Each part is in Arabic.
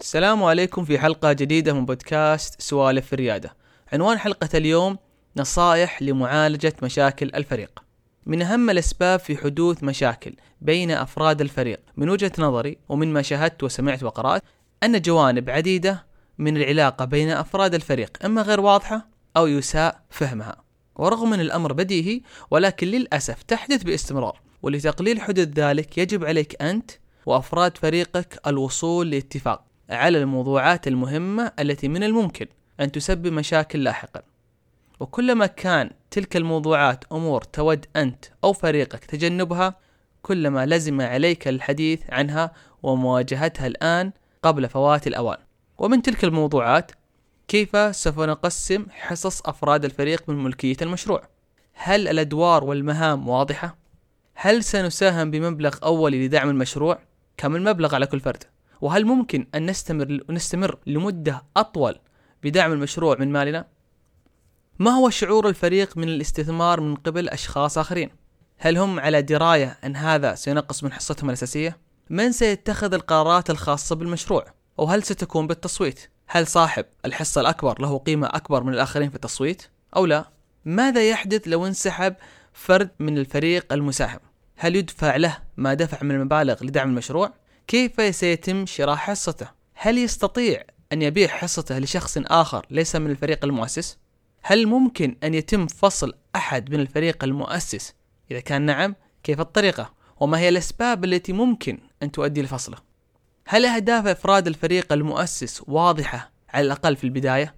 السلام عليكم في حلقة جديدة من بودكاست سوالف في الريادة. عنوان حلقة اليوم نصائح لمعالجة مشاكل الفريق. من أهم الأسباب في حدوث مشاكل بين أفراد الفريق من وجهة نظري ومن ما شاهدت وسمعت وقرأت أن جوانب عديدة من العلاقة بين أفراد الفريق إما غير واضحة أو يساء فهمها. ورغم أن الأمر بديهي ولكن للأسف تحدث باستمرار ولتقليل حدوث ذلك يجب عليك أنت وأفراد فريقك الوصول لاتفاق على الموضوعات المهمة التي من الممكن أن تسبب مشاكل لاحقا وكلما كان تلك الموضوعات أمور تود أنت أو فريقك تجنبها كلما لزم عليك الحديث عنها ومواجهتها الآن قبل فوات الأوان ومن تلك الموضوعات كيف سوف نقسم حصص أفراد الفريق من ملكية المشروع هل الأدوار والمهام واضحة؟ هل سنساهم بمبلغ أولي لدعم المشروع؟ كم المبلغ على كل فرد؟ وهل ممكن أن نستمر نستمر لمدة أطول بدعم المشروع من مالنا؟ ما هو شعور الفريق من الاستثمار من قبل أشخاص آخرين؟ هل هم على دراية أن هذا سينقص من حصتهم الأساسية؟ من سيتخذ القرارات الخاصة بالمشروع؟ أو هل ستكون بالتصويت؟ هل صاحب الحصة الأكبر له قيمة أكبر من الآخرين في التصويت؟ أو لا؟ ماذا يحدث لو انسحب فرد من الفريق المساهم؟ هل يدفع له ما دفع من المبالغ لدعم المشروع؟ كيف سيتم شراء حصته؟ هل يستطيع أن يبيع حصته لشخص آخر ليس من الفريق المؤسس؟ هل ممكن أن يتم فصل أحد من الفريق المؤسس؟ إذا كان نعم، كيف الطريقة؟ وما هي الأسباب التي ممكن أن تؤدي لفصله؟ هل أهداف أفراد الفريق المؤسس واضحة على الأقل في البداية؟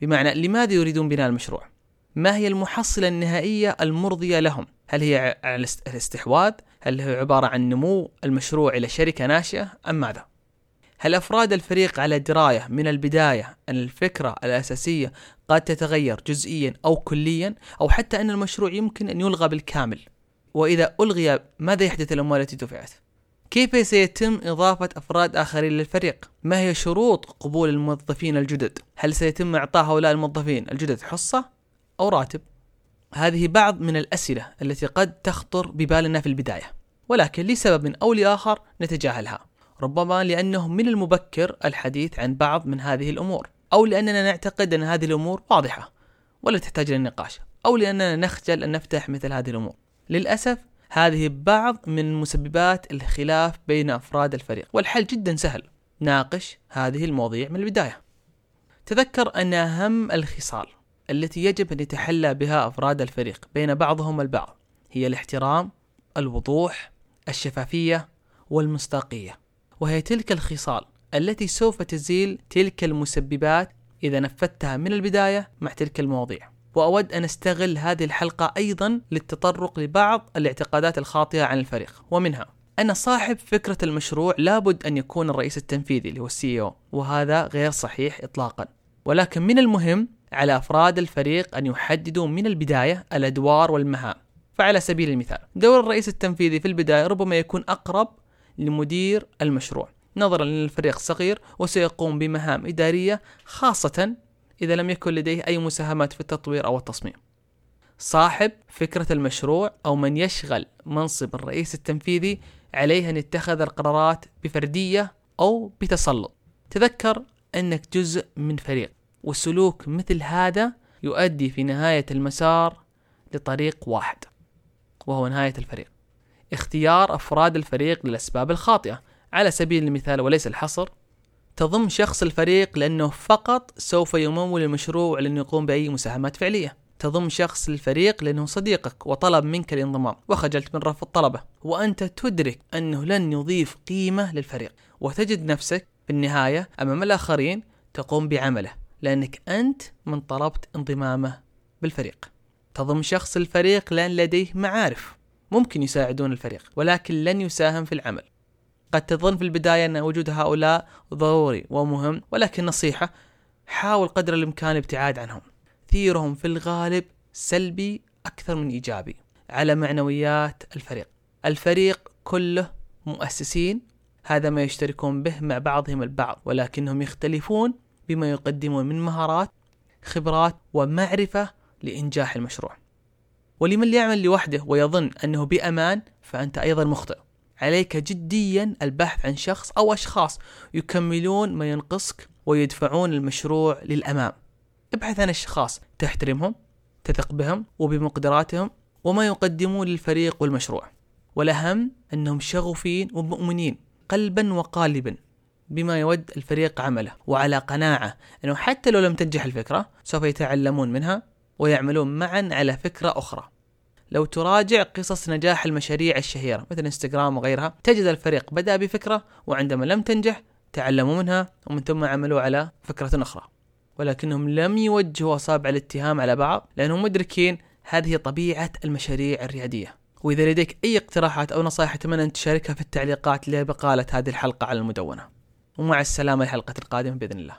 بمعنى لماذا يريدون بناء المشروع؟ ما هي المحصلة النهائية المرضية لهم؟ هل هي على الاستحواذ؟ هل هو عبارة عن نمو المشروع إلى شركة ناشئة أم ماذا؟ هل أفراد الفريق على دراية من البداية أن الفكرة الأساسية قد تتغير جزئيا أو كليا أو حتى أن المشروع يمكن أن يلغى بالكامل وإذا ألغي ماذا يحدث الأموال التي دفعت؟ كيف سيتم إضافة أفراد آخرين للفريق؟ ما هي شروط قبول الموظفين الجدد؟ هل سيتم إعطاء هؤلاء الموظفين الجدد حصة أو راتب؟ هذه بعض من الأسئلة التي قد تخطر ببالنا في البداية ولكن لسبب أو لآخر نتجاهلها. ربما لأنه من المبكر الحديث عن بعض من هذه الأمور أو لأننا نعتقد أن هذه الأمور واضحة ولا تحتاج للنقاش أو لأننا نخجل أن نفتح مثل هذه الأمور. للأسف هذه بعض من مسببات الخلاف بين أفراد الفريق والحل جدا سهل ناقش هذه المواضيع من البداية. تذكر أن أهم الخصال التي يجب أن يتحلى بها أفراد الفريق بين بعضهم البعض هي الاحترام الوضوح الشفافية والمصداقية. وهي تلك الخصال التي سوف تزيل تلك المسببات إذا نفذتها من البداية مع تلك المواضيع. وأود أن أستغل هذه الحلقة أيضا للتطرق لبعض الاعتقادات الخاطئة عن الفريق. ومنها أن صاحب فكرة المشروع لابد أن يكون الرئيس التنفيذي اللي هو السي وهذا غير صحيح إطلاقا. ولكن من المهم على أفراد الفريق أن يحددوا من البداية الأدوار والمهام. فعلى سبيل المثال دور الرئيس التنفيذي في البداية ربما يكون أقرب لمدير المشروع. نظرا لأن الفريق صغير وسيقوم بمهام إدارية خاصة إذا لم يكن لديه أي مساهمات في التطوير أو التصميم. صاحب فكرة المشروع أو من يشغل منصب الرئيس التنفيذي عليه أن يتخذ القرارات بفردية أو بتسلط. تذكر أنك جزء من فريق. وسلوك مثل هذا يؤدي في نهاية المسار لطريق واحد وهو نهاية الفريق. اختيار أفراد الفريق للأسباب الخاطئة. على سبيل المثال وليس الحصر تضم شخص الفريق لأنه فقط سوف يمول المشروع لأنه يقوم بأي مساهمات فعلية. تضم شخص للفريق لأنه صديقك وطلب منك الانضمام وخجلت من رفض طلبه وأنت تدرك أنه لن يضيف قيمة للفريق. وتجد نفسك في النهاية أمام الآخرين تقوم بعمله. لأنك أنت من طلبت انضمامه بالفريق. تضم شخص الفريق لأن لديه معارف ممكن يساعدون الفريق ولكن لن يساهم في العمل. قد تظن في البداية أن وجود هؤلاء ضروري ومهم ولكن نصيحة حاول قدر الإمكان الابتعاد عنهم. تأثيرهم في الغالب سلبي أكثر من إيجابي على معنويات الفريق. الفريق كله مؤسسين هذا ما يشتركون به مع بعضهم البعض ولكنهم يختلفون بما يقدمون من مهارات خبرات ومعرفة لإنجاح المشروع. ولمن يعمل لوحده ويظن أنه بأمان فأنت أيضا مخطئ. عليك جديا البحث عن شخص أو أشخاص يكملون ما ينقصك ويدفعون المشروع للأمام. ابحث عن أشخاص تحترمهم تثق بهم وبمقدراتهم وما يقدمون للفريق والمشروع. والأهم أنهم شغوفين ومؤمنين قلبا وقالبا. بما يود الفريق عمله وعلى قناعة أنه حتى لو لم تنجح الفكرة سوف يتعلمون منها ويعملون معا على فكرة أخرى. لو تراجع قصص نجاح المشاريع الشهيرة مثل إنستغرام وغيرها تجد الفريق بدأ بفكرة وعندما لم تنجح تعلموا منها ومن ثم عملوا على فكرة أخرى. ولكنهم لم يوجهوا أصابع الاتهام على بعض لأنهم مدركين هذه طبيعة المشاريع الريادية. وإذا لديك أي اقتراحات أو نصائح أتمنى أن تشاركها في التعليقات لبقالة هذه الحلقة على المدونة. ومع السلامة الحلقة القادمة بإذن الله.